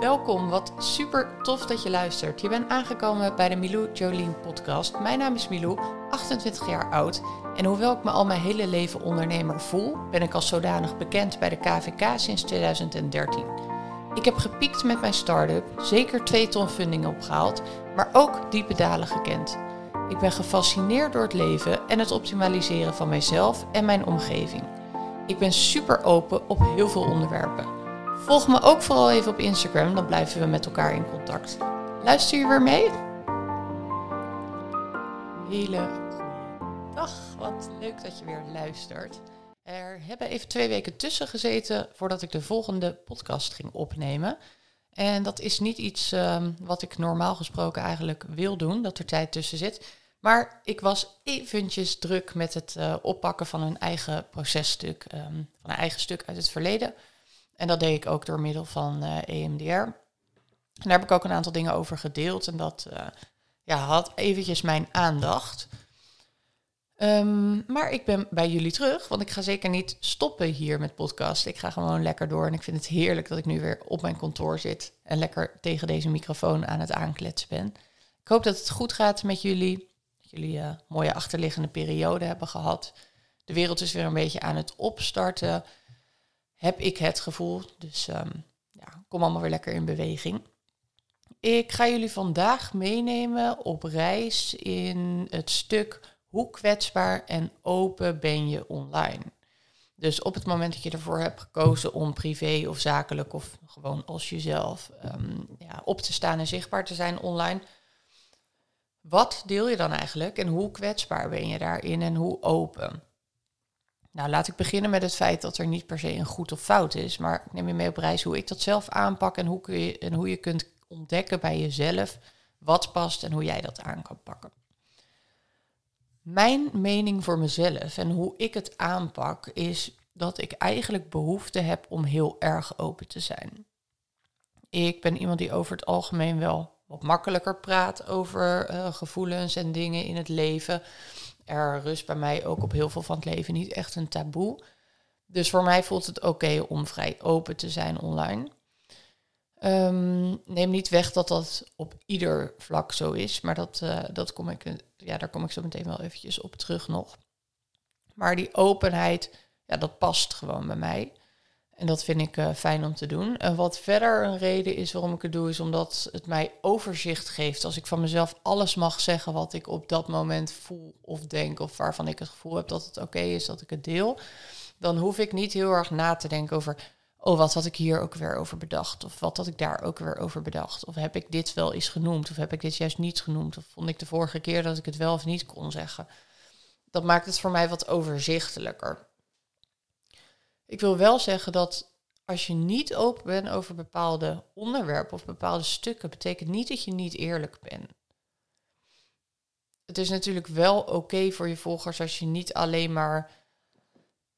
Welkom, wat super tof dat je luistert. Je bent aangekomen bij de Milou Jolien podcast. Mijn naam is Milou, 28 jaar oud. En hoewel ik me al mijn hele leven ondernemer voel, ben ik als zodanig bekend bij de KVK sinds 2013. Ik heb gepiekt met mijn start-up, zeker twee ton funding opgehaald, maar ook diepe dalen gekend. Ik ben gefascineerd door het leven en het optimaliseren van mijzelf en mijn omgeving. Ik ben super open op heel veel onderwerpen. Volg me ook vooral even op Instagram, dan blijven we met elkaar in contact. Luister je weer mee? Hele goede dag, wat leuk dat je weer luistert. Er hebben even twee weken tussen gezeten voordat ik de volgende podcast ging opnemen. En dat is niet iets um, wat ik normaal gesproken eigenlijk wil doen, dat er tijd tussen zit. Maar ik was eventjes druk met het uh, oppakken van een eigen processtuk, um, van een eigen stuk uit het verleden. En dat deed ik ook door middel van uh, eh, EMDR. En daar heb ik ook een aantal dingen over gedeeld. En dat uh, ja, had eventjes mijn aandacht. Um, maar ik ben bij jullie terug, want ik ga zeker niet stoppen hier met podcast. Ik ga gewoon lekker door en ik vind het heerlijk dat ik nu weer op mijn kantoor zit en lekker tegen deze microfoon aan het aankletsen ben. Ik hoop dat het goed gaat met jullie, jullie een uh, mooie achterliggende periode hebben gehad. De wereld is weer een beetje aan het opstarten heb ik het gevoel. Dus um, ja, kom allemaal weer lekker in beweging. Ik ga jullie vandaag meenemen op reis in het stuk hoe kwetsbaar en open ben je online. Dus op het moment dat je ervoor hebt gekozen om privé of zakelijk of gewoon als jezelf um, ja, op te staan en zichtbaar te zijn online. Wat deel je dan eigenlijk en hoe kwetsbaar ben je daarin en hoe open? Nou, laat ik beginnen met het feit dat er niet per se een goed of fout is, maar ik neem je mee op reis hoe ik dat zelf aanpak en hoe, kun je, en hoe je kunt ontdekken bij jezelf wat past en hoe jij dat aan kan pakken. Mijn mening voor mezelf en hoe ik het aanpak is dat ik eigenlijk behoefte heb om heel erg open te zijn. Ik ben iemand die over het algemeen wel wat makkelijker praat over uh, gevoelens en dingen in het leven er rust bij mij ook op heel veel van het leven niet echt een taboe. Dus voor mij voelt het oké om vrij open te zijn online. Um, neem niet weg dat dat op ieder vlak zo is, maar dat, uh, dat kom ik, ja, daar kom ik zo meteen wel eventjes op terug nog. Maar die openheid, ja, dat past gewoon bij mij. En dat vind ik uh, fijn om te doen. En wat verder een reden is waarom ik het doe, is omdat het mij overzicht geeft. Als ik van mezelf alles mag zeggen wat ik op dat moment voel of denk, of waarvan ik het gevoel heb dat het oké is dat ik het deel, dan hoef ik niet heel erg na te denken over, oh, wat had ik hier ook weer over bedacht? Of wat had ik daar ook weer over bedacht? Of heb ik dit wel eens genoemd? Of heb ik dit juist niet genoemd? Of vond ik de vorige keer dat ik het wel of niet kon zeggen? Dat maakt het voor mij wat overzichtelijker. Ik wil wel zeggen dat als je niet open bent over bepaalde onderwerpen of bepaalde stukken, betekent niet dat je niet eerlijk bent. Het is natuurlijk wel oké voor je volgers als je niet alleen maar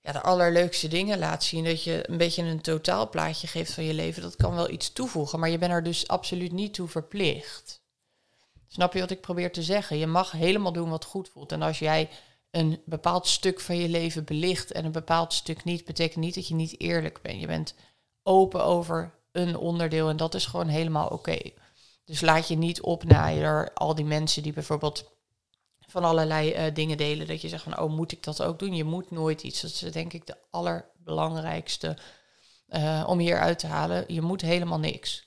ja, de allerleukste dingen laat zien. Dat je een beetje een totaalplaatje geeft van je leven. Dat kan wel iets toevoegen, maar je bent er dus absoluut niet toe verplicht. Snap je wat ik probeer te zeggen? Je mag helemaal doen wat goed voelt. En als jij een bepaald stuk van je leven belicht en een bepaald stuk niet, betekent niet dat je niet eerlijk bent. Je bent open over een onderdeel en dat is gewoon helemaal oké. Dus laat je niet opnaaien door al die mensen die bijvoorbeeld van allerlei uh, dingen delen. Dat je zegt van, oh, moet ik dat ook doen? Je moet nooit iets. Dat is denk ik de allerbelangrijkste uh, om hier uit te halen. Je moet helemaal niks.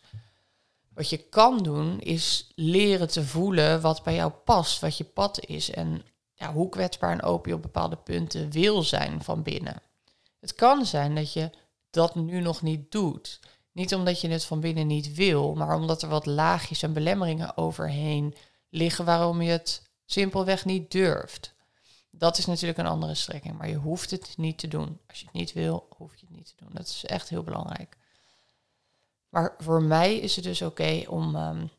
Wat je kan doen, is leren te voelen wat bij jou past, wat je pad is. En ja, hoe kwetsbaar en open je op bepaalde punten wil zijn van binnen. Het kan zijn dat je dat nu nog niet doet. Niet omdat je het van binnen niet wil, maar omdat er wat laagjes en belemmeringen overheen liggen waarom je het simpelweg niet durft. Dat is natuurlijk een andere strekking, maar je hoeft het niet te doen. Als je het niet wil, hoef je het niet te doen. Dat is echt heel belangrijk. Maar voor mij is het dus oké om um,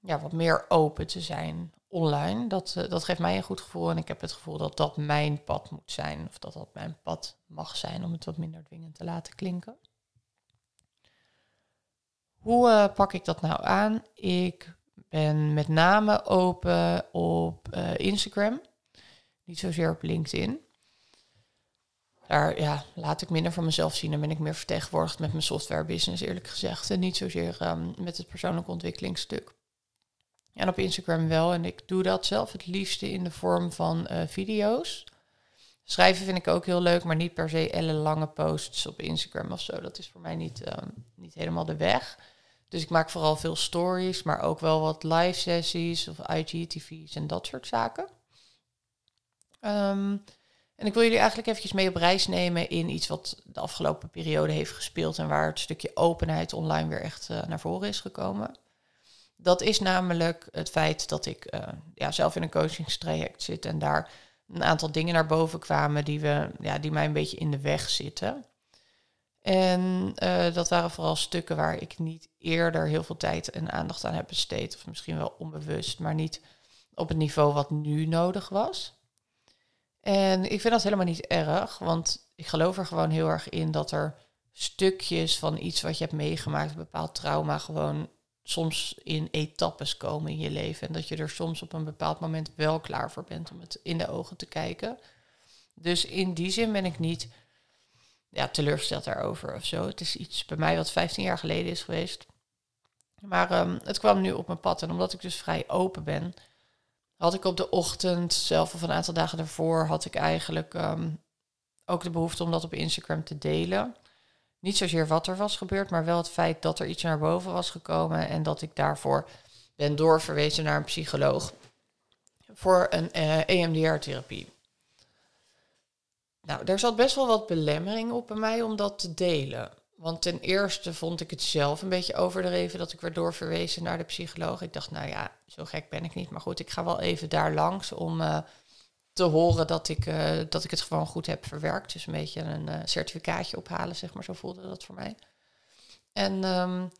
ja, wat meer open te zijn online. Dat, uh, dat geeft mij een goed gevoel en ik heb het gevoel dat dat mijn pad moet zijn. Of dat dat mijn pad mag zijn om het wat minder dwingend te laten klinken. Hoe uh, pak ik dat nou aan? Ik ben met name open op uh, Instagram, niet zozeer op LinkedIn. daar ja, laat ik minder van mezelf zien en ben ik meer vertegenwoordigd met mijn software business, eerlijk gezegd. En niet zozeer ehm, met het persoonlijke ontwikkelingsstuk. En op Instagram wel. En ik doe dat zelf het liefste in de vorm van uh, video's. Schrijven vind ik ook heel leuk, maar niet per se ellenlange posts op Instagram of zo. Dat is voor mij niet, ehm, niet helemaal de weg. Dus ik maak vooral veel stories, maar ook wel wat live sessies of IGTV's en dat soort zaken. Um, en ik wil jullie eigenlijk eventjes mee op reis nemen in iets wat de afgelopen periode heeft gespeeld en waar het stukje openheid online weer echt uh, naar voren is gekomen. Dat is namelijk het feit dat ik uh, ja, zelf in een coachingstraject zit en daar een aantal dingen naar boven kwamen die, we, ja, die mij een beetje in de weg zitten. En uh, dat waren vooral stukken waar ik niet eerder heel veel tijd en aandacht aan heb besteed, of misschien wel onbewust, maar niet op het niveau wat nu nodig was. En ik vind dat helemaal niet erg, want ik geloof er gewoon heel erg in dat er stukjes van iets wat je hebt meegemaakt, een bepaald trauma, gewoon soms in etappes komen in je leven. En dat je er soms op een bepaald moment wel klaar voor bent om het in de ogen te kijken. Dus in die zin ben ik niet ja, teleurgesteld daarover of zo. Het is iets bij mij wat 15 jaar geleden is geweest. Maar um, het kwam nu op mijn pad. En omdat ik dus vrij open ben, had ik op de ochtend, zelf of een aantal dagen daarvoor, had ik eigenlijk um, ook de behoefte om dat op Instagram te delen. Niet zozeer wat er was gebeurd, maar wel het feit dat er iets naar boven was gekomen en dat ik daarvoor ben doorverwezen naar een psycholoog voor een uh, eh, EMDR-therapie. Nou, daar zat best wel wat belemmering op bij mij om dat te delen. Want ten eerste vond ik het zelf een beetje overdreven dat ik werd doorverwezen naar de psycholoog. Ik dacht, nou ja, zo gek ben ik niet. Maar goed, ik ga wel even daar langs om uh, te horen dat ik, uh, dat ik het gewoon goed heb verwerkt. Dus een beetje een uh, certificaatje ophalen, zeg maar. Zo voelde dat voor mij. En um,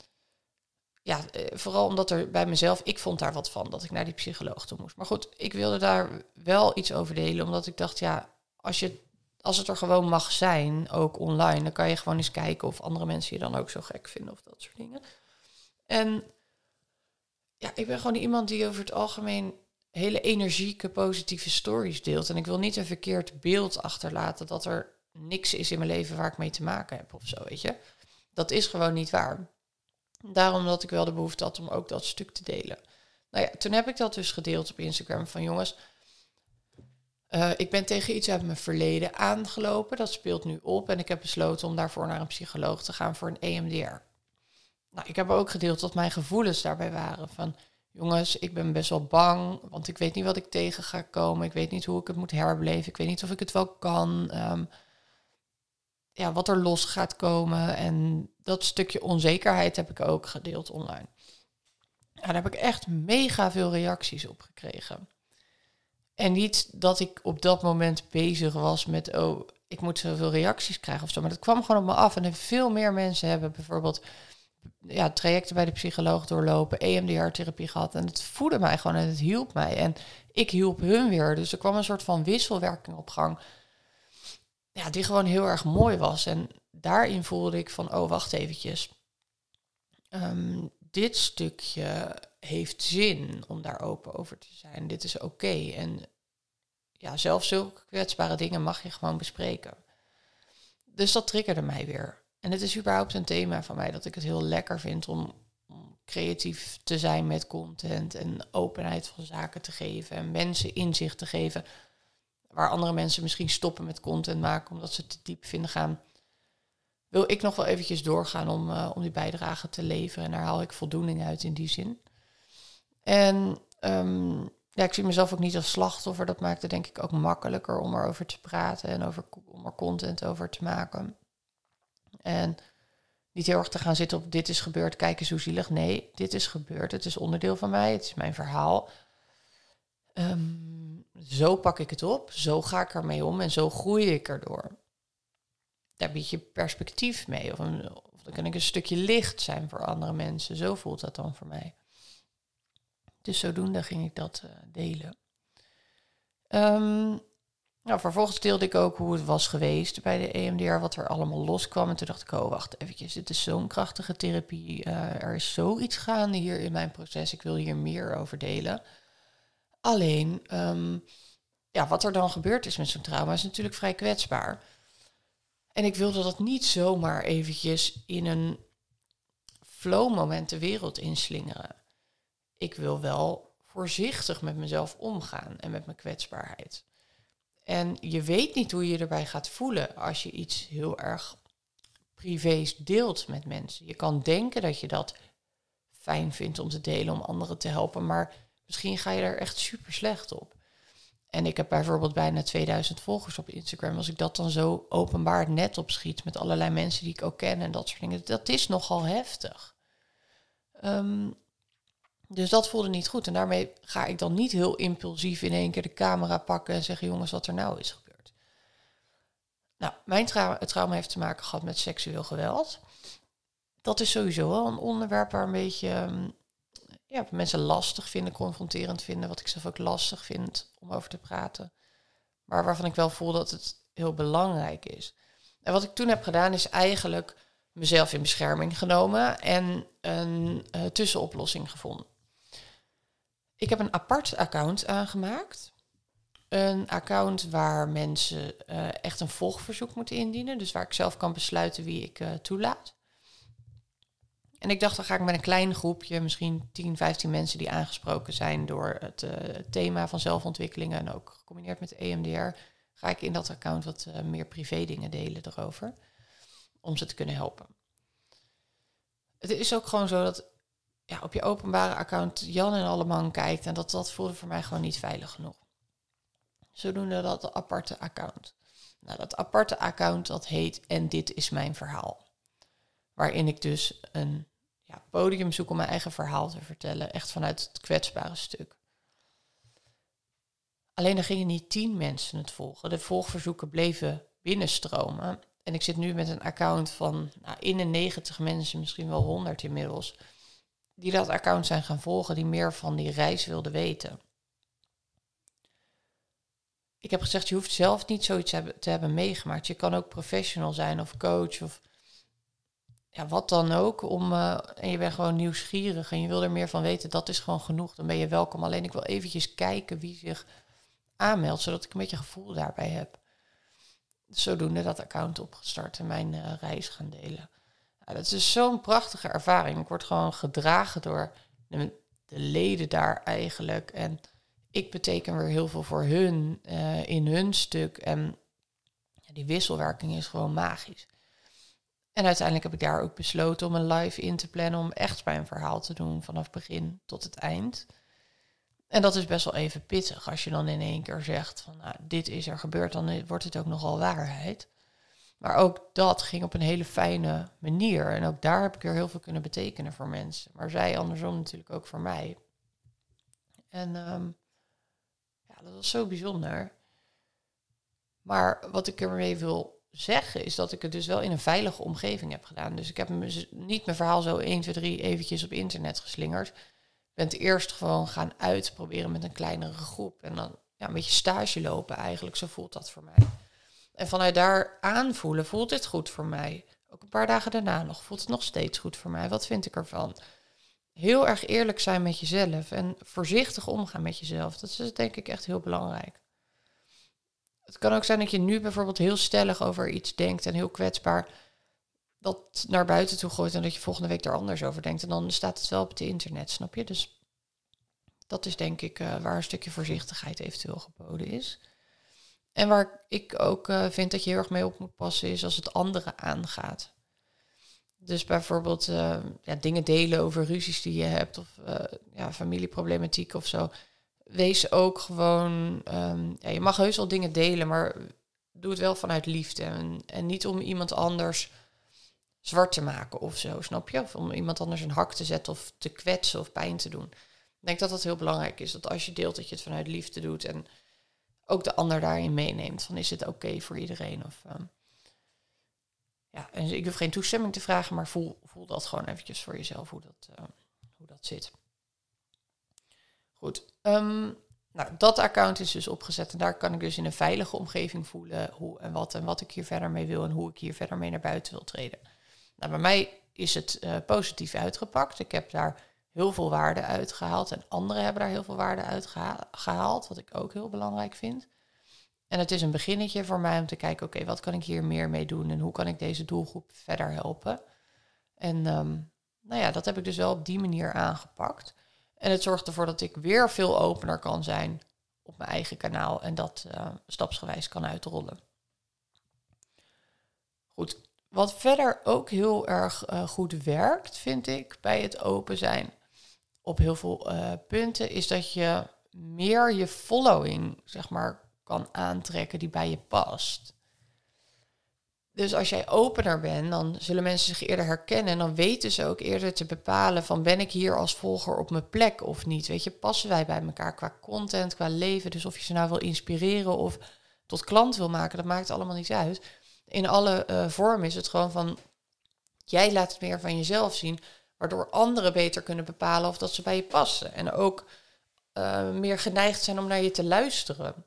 ja, vooral omdat er bij mezelf, ik vond daar wat van dat ik naar die psycholoog toe moest. Maar goed, ik wilde daar wel iets over delen, omdat ik dacht, ja, als je als het er gewoon mag zijn, ook online, dan kan je gewoon eens kijken of andere mensen je dan ook zo gek vinden of dat soort dingen. En ja, ik ben gewoon iemand die over het algemeen hele energieke, positieve stories deelt. En ik wil niet een verkeerd beeld achterlaten dat er niks is in mijn leven waar ik mee te maken heb of zo, weet je. Dat is gewoon niet waar. Daarom dat ik wel de behoefte had om ook dat stuk te delen. Nou ja, toen heb ik dat dus gedeeld op Instagram van jongens, uh, ik ben tegen iets uit mijn verleden aangelopen. Dat speelt nu op. En ik heb besloten om daarvoor naar een psycholoog te gaan voor een EMDR. Nou, ik heb ook gedeeld wat mijn gevoelens daarbij waren. Van jongens, ik ben best wel bang. Want ik weet niet wat ik tegen ga komen. Ik weet niet hoe ik het moet herbeleven. Ik weet niet of ik het wel kan. Um, ja, wat er los gaat komen. En dat stukje onzekerheid heb ik ook gedeeld online. Daar heb ik echt mega veel reacties op gekregen. En niet dat ik op dat moment bezig was met, oh, ik moet zoveel reacties krijgen of zo. Maar dat kwam gewoon op me af. En veel meer mensen hebben bijvoorbeeld ja, trajecten bij de psycholoog doorlopen, EMDR-therapie gehad. En het voedde mij gewoon en het hielp mij. En ik hielp hun weer. Dus er kwam een soort van wisselwerking op gang. Ja, die gewoon heel erg mooi was. En daarin voelde ik van, oh, wacht eventjes. Ehm, dit stukje heeft zin om daar open over te zijn. Dit is oké. En ja, zelfs zulke kwetsbare dingen mag je gewoon bespreken. Dus dat triggerde mij weer. En het is überhaupt een thema van mij dat ik het heel lekker vind om, creatief te zijn met content en openheid van zaken te geven en mensen inzicht te geven waar andere mensen misschien stoppen met content maken omdat ze te diep vinden gaan wil ik nog wel eventjes doorgaan om, uh, om die bijdrage te leveren. En daar haal ik voldoening uit in die zin. En um, ja, ik zie mezelf ook niet als slachtoffer. Dat maakt het denk ik ook makkelijker om erover te praten en over, om er content over te maken. En niet heel erg te gaan zitten op dit is gebeurd, kijk eens hoe zielig. Nee, dit is gebeurd. Het is onderdeel van mij, het is mijn verhaal. Um, zo pak ik het op, zo ga ik ermee om en zo groei ik erdoor daar bied je perspectief mee. Of, of dan kan ik een stukje licht zijn voor andere mensen. Zo voelt dat dan voor mij. Dus zodoende ging ik dat uh, delen. Um, nou, vervolgens deelde ik ook hoe het was geweest bij de EMDR, wat er allemaal loskwam. En toen dacht ik, oh wacht eventjes, dit is zo'n krachtige therapie. Uh, er is zoiets gaande hier in mijn proces. Ik wil hier meer over delen. Alleen, um, ja, wat er dan gebeurd is met zo'n trauma is natuurlijk vrij kwetsbaar. En ik wilde dat niet zomaar eventjes in een flow moment de wereld inslingeren. Ik wil wel voorzichtig met mezelf omgaan en met mijn kwetsbaarheid. En je weet niet hoe je erbij gaat voelen als je iets heel erg privés deelt met mensen. Je kan denken dat je dat fijn vindt om te delen, om anderen te helpen, maar misschien ga je er echt super slecht op. En ik heb bijvoorbeeld bijna 2000 volgers op Instagram. Als ik dat dan zo openbaar net opschiet met allerlei mensen die ik ook ken en dat soort dingen, dat is nogal heftig. Ehm, dus dat voelde niet goed. En daarmee ga ik dan niet heel impulsief in één keer de camera pakken en zeggen: jongens, wat er nou is gebeurd. Nou, mijn trauma, trauma heeft te maken gehad met seksueel geweld. Dat is sowieso wel een onderwerp waar een beetje ehm, ja, mensen lastig vinden, confronterend vinden, wat ik zelf ook lastig vind om over te praten. Maar waarvan ik wel voel dat het heel belangrijk is. En wat ik toen heb gedaan is eigenlijk mezelf in bescherming genomen en een uh, tussenoplossing gevonden. Ik heb een apart account aangemaakt. Een account waar mensen uh, echt een volgverzoek moeten indienen. Dus waar ik zelf kan besluiten wie ik uh, toelaat. En ik dacht, dan ga ik met een klein groepje, misschien 10, 15 mensen die aangesproken zijn door het, uh, thema van zelfontwikkeling en ook gecombineerd met EMDR, ga ik in dat account wat meer privé dingen delen erover, om ze te kunnen helpen. Het is ook gewoon zo dat ja, op je openbare account Jan en Alleman kijkt en dat, dat voelde voor mij gewoon niet veilig genoeg. Zodoende dat aparte account. Nou, dat aparte account dat heet En dit is mijn verhaal. Waarin ik dus een ja, podium zoek om mijn eigen verhaal te vertellen. Echt vanuit het kwetsbare stuk. Alleen er gingen niet tien mensen het volgen. De volgverzoeken bleven binnenstromen. En ik zit nu met een account van nou, 91 mensen, misschien wel 100 inmiddels, die dat account zijn gaan volgen, die meer van die reis wilden weten. Ik heb gezegd, je hoeft zelf niet zoiets te hebben meegemaakt. Je kan ook professional zijn of coach of ja, wat dan ook. Om, uh, en je bent gewoon nieuwsgierig en je wil er meer van weten. Dat is gewoon genoeg. Dan ben je welkom. Alleen ik wil eventjes kijken wie zich aanmeldt, zodat ik een beetje gevoel daarbij heb. Zodoende dat account opgestart en mijn uh, reis gaan delen. Dat is zo'n prachtige ervaring. Ik word gewoon gedragen door de, de, leden daar eigenlijk. En ik beteken weer heel veel voor hun uh, in hun stuk. En ja, die wisselwerking is gewoon magisch. En uiteindelijk heb ik daar ook besloten om een live in te plannen om echt mijn verhaal te doen vanaf begin tot het eind. En dat is best wel even pittig als je dan in één keer zegt van nou, dit is er gebeurd, dan wordt het ook nogal waarheid. Maar ook dat ging op een hele fijne manier. En ook daar heb ik er heel veel kunnen betekenen voor mensen. Maar zij andersom natuurlijk ook voor mij. En um, ja, dat was zo bijzonder. Maar wat ik ermee wil zeggen, is dat ik het dus wel in een veilige omgeving heb gedaan. Dus ik heb niet mijn verhaal zo 1, 2, 3 eventjes op internet geslingerd. Ik ben het eerst gewoon gaan uitproberen met een kleinere groep. En dan ja, een beetje stage lopen eigenlijk, zo voelt dat voor mij. En vanuit daar aanvoelen, voelt dit goed voor mij? Ook een paar dagen daarna nog, voelt het nog steeds goed voor mij? Wat vind ik ervan? Heel erg eerlijk zijn met jezelf en voorzichtig omgaan met jezelf. Dat is denk ik echt heel belangrijk. Het kan ook zijn dat je nu bijvoorbeeld heel stellig over iets denkt en heel kwetsbaar dat naar buiten toe gooit en dat je volgende week er anders over denkt. En dan staat het wel op het internet, snap je? Dus dat is denk ik uh, waar een stukje voorzichtigheid eventueel geboden is. En waar ik ook uh, vind dat je heel erg mee op moet passen is als het andere aangaat. Dus bijvoorbeeld uh, ja, dingen delen over ruzies die je hebt of ja, familieproblematiek of zo wees ook gewoon, um, ja, je mag heus wel dingen delen, maar doe het wel vanuit liefde. En, en niet om iemand anders zwart te maken of zo, snap je? Of om iemand anders een hak te zetten of te kwetsen of pijn te doen. Ik denk dat dat heel belangrijk is, dat als je deelt dat je het vanuit liefde doet en ook de ander daarin meeneemt. Van is het oké voor iedereen? Of, um, ja, en ik hoef geen toestemming te vragen, maar voel, voel dat gewoon eventjes voor jezelf hoe dat, uh, hoe dat zit. Goed. Um, nou, dat account is dus opgezet en daar kan ik dus in een veilige omgeving voelen hoe en wat en wat ik hier verder mee wil en hoe ik hier verder mee naar buiten wil treden. Nou, bij mij is het uh, positief uitgepakt. Ik heb daar heel veel waarde uitgehaald en anderen hebben daar heel veel waarde uitgehaald, wat ik ook heel belangrijk vind. En het is een beginnetje voor mij om te kijken, oké, wat kan ik hier meer mee doen en hoe kan ik deze doelgroep verder helpen? En ehm, nou ja, dat heb ik dus wel op die manier aangepakt. En het zorgt ervoor dat ik weer veel opener kan zijn op mijn eigen kanaal en dat uh, stapsgewijs kan uitrollen. Goed, wat verder ook heel erg uh, goed werkt, vind ik, bij het open zijn op heel veel uh, punten, is dat je meer je following, zeg maar, kan aantrekken die bij je past. Dus als jij opener bent, dan zullen mensen zich eerder herkennen en dan weten ze ook eerder te bepalen van ben ik hier als volger op mijn plek of niet. Weet je, passen wij bij elkaar qua content, qua leven. Dus of je ze nou wil inspireren of tot klant wil maken, dat maakt allemaal niet uit. In alle uh, vormen is het gewoon van jij laat het meer van jezelf zien, waardoor anderen beter kunnen bepalen of dat ze bij je passen. En ook uh, meer geneigd zijn om naar je te luisteren.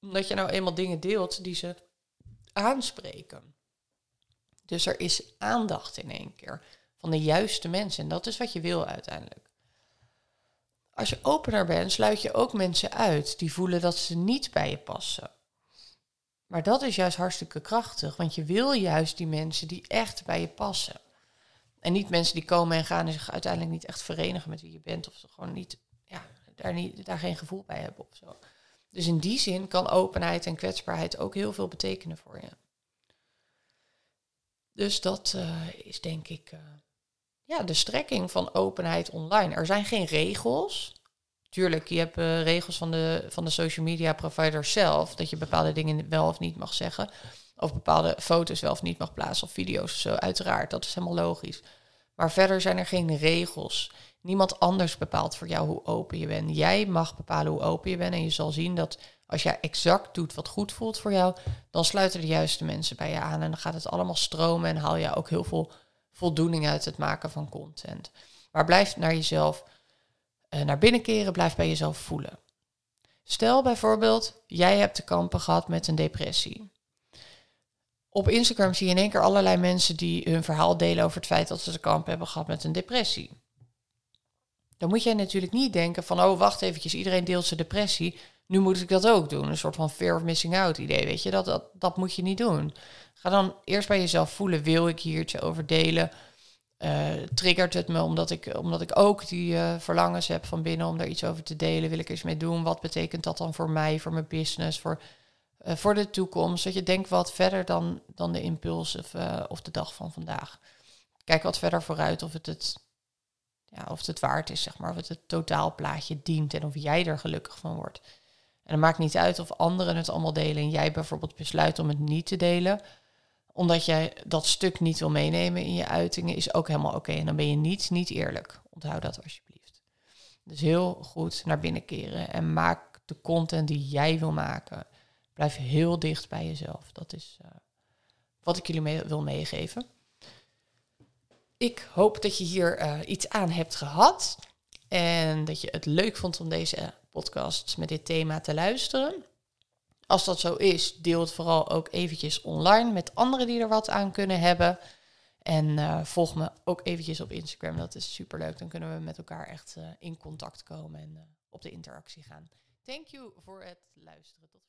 Omdat je nou eenmaal dingen deelt die ze aanspreken. Dus er is aandacht in één keer van de juiste mensen. En dat is wat je wil uiteindelijk. Als je opener bent, sluit je ook mensen uit die voelen dat ze niet bij je passen. Maar dat is juist hartstikke krachtig, want je wil juist die mensen die echt bij je passen. En niet mensen die komen en gaan en zich uiteindelijk niet echt verenigen met wie je bent, of ze gewoon niet, ja, daar, niet, daar geen gevoel bij hebben of zo. Dus in die zin kan openheid en kwetsbaarheid ook heel veel betekenen voor je. Dus dat uh, is denk ik uh, ja, de strekking van openheid online. Er zijn geen regels. Tuurlijk, je hebt uh, regels van de, van de social media provider zelf, dat je bepaalde dingen wel of niet mag zeggen. Of bepaalde foto's wel of niet mag plaatsen of video's of zo. Uiteraard, dat is helemaal logisch. Maar verder zijn er geen regels. Niemand anders bepaalt voor jou hoe open je bent. Jij mag bepalen hoe open je bent. En je zal zien dat als jij exact doet wat goed voelt voor jou, dan sluiten de juiste mensen bij je aan. En dan gaat het allemaal stromen en haal je ook heel veel voldoening uit het maken van content. Maar blijf naar jezelf, uh, naar binnen keren, blijf bij jezelf voelen. Stel bijvoorbeeld, jij hebt te kampen gehad met een depressie. Op Instagram zie je in één keer allerlei mensen die hun verhaal delen over het feit dat ze te kampen hebben gehad met een depressie. Dan moet jij natuurlijk niet denken van, oh wacht eventjes, iedereen deelt zijn depressie, nu moet ik dat ook doen. Een soort van fear of missing out idee, weet je, dat, dat, dat moet je niet doen. Ga dan eerst bij jezelf voelen, wil ik hier iets over delen? Uh, triggert het me omdat ik, omdat ik ook die uh, verlangens heb van binnen om daar iets over te delen? Wil ik eens mee doen? Wat betekent dat dan voor mij, voor mijn business, voor, uh, voor de toekomst? Dat je denkt wat verder dan, dan de impuls of, of de dag van vandaag. Kijk wat verder vooruit of het het ja, of het waard is, zeg maar. Of het het totaalplaatje dient en of jij er gelukkig van wordt. En het maakt niet uit of anderen het allemaal delen en jij bijvoorbeeld besluit om het niet te delen. Omdat jij dat stuk niet wil meenemen in je uitingen, is ook helemaal oké. En dan ben je niet, niet eerlijk. Onthoud dat alsjeblieft. Dus heel goed naar binnen keren en maak de content die jij wil maken. Blijf heel dicht bij jezelf. Dat is uh, wat ik jullie wil meegeven. Ik hoop dat je hier uh, iets aan hebt gehad. En dat je het leuk vond om deze podcast met dit thema te luisteren. Als dat zo is, deel het vooral ook eventjes online met anderen die er wat aan kunnen hebben. En uh, volg me ook eventjes op Instagram. Dat is super leuk. Dan kunnen we met elkaar echt in contact komen en op de interactie gaan. Thank you voor het luisteren. Tot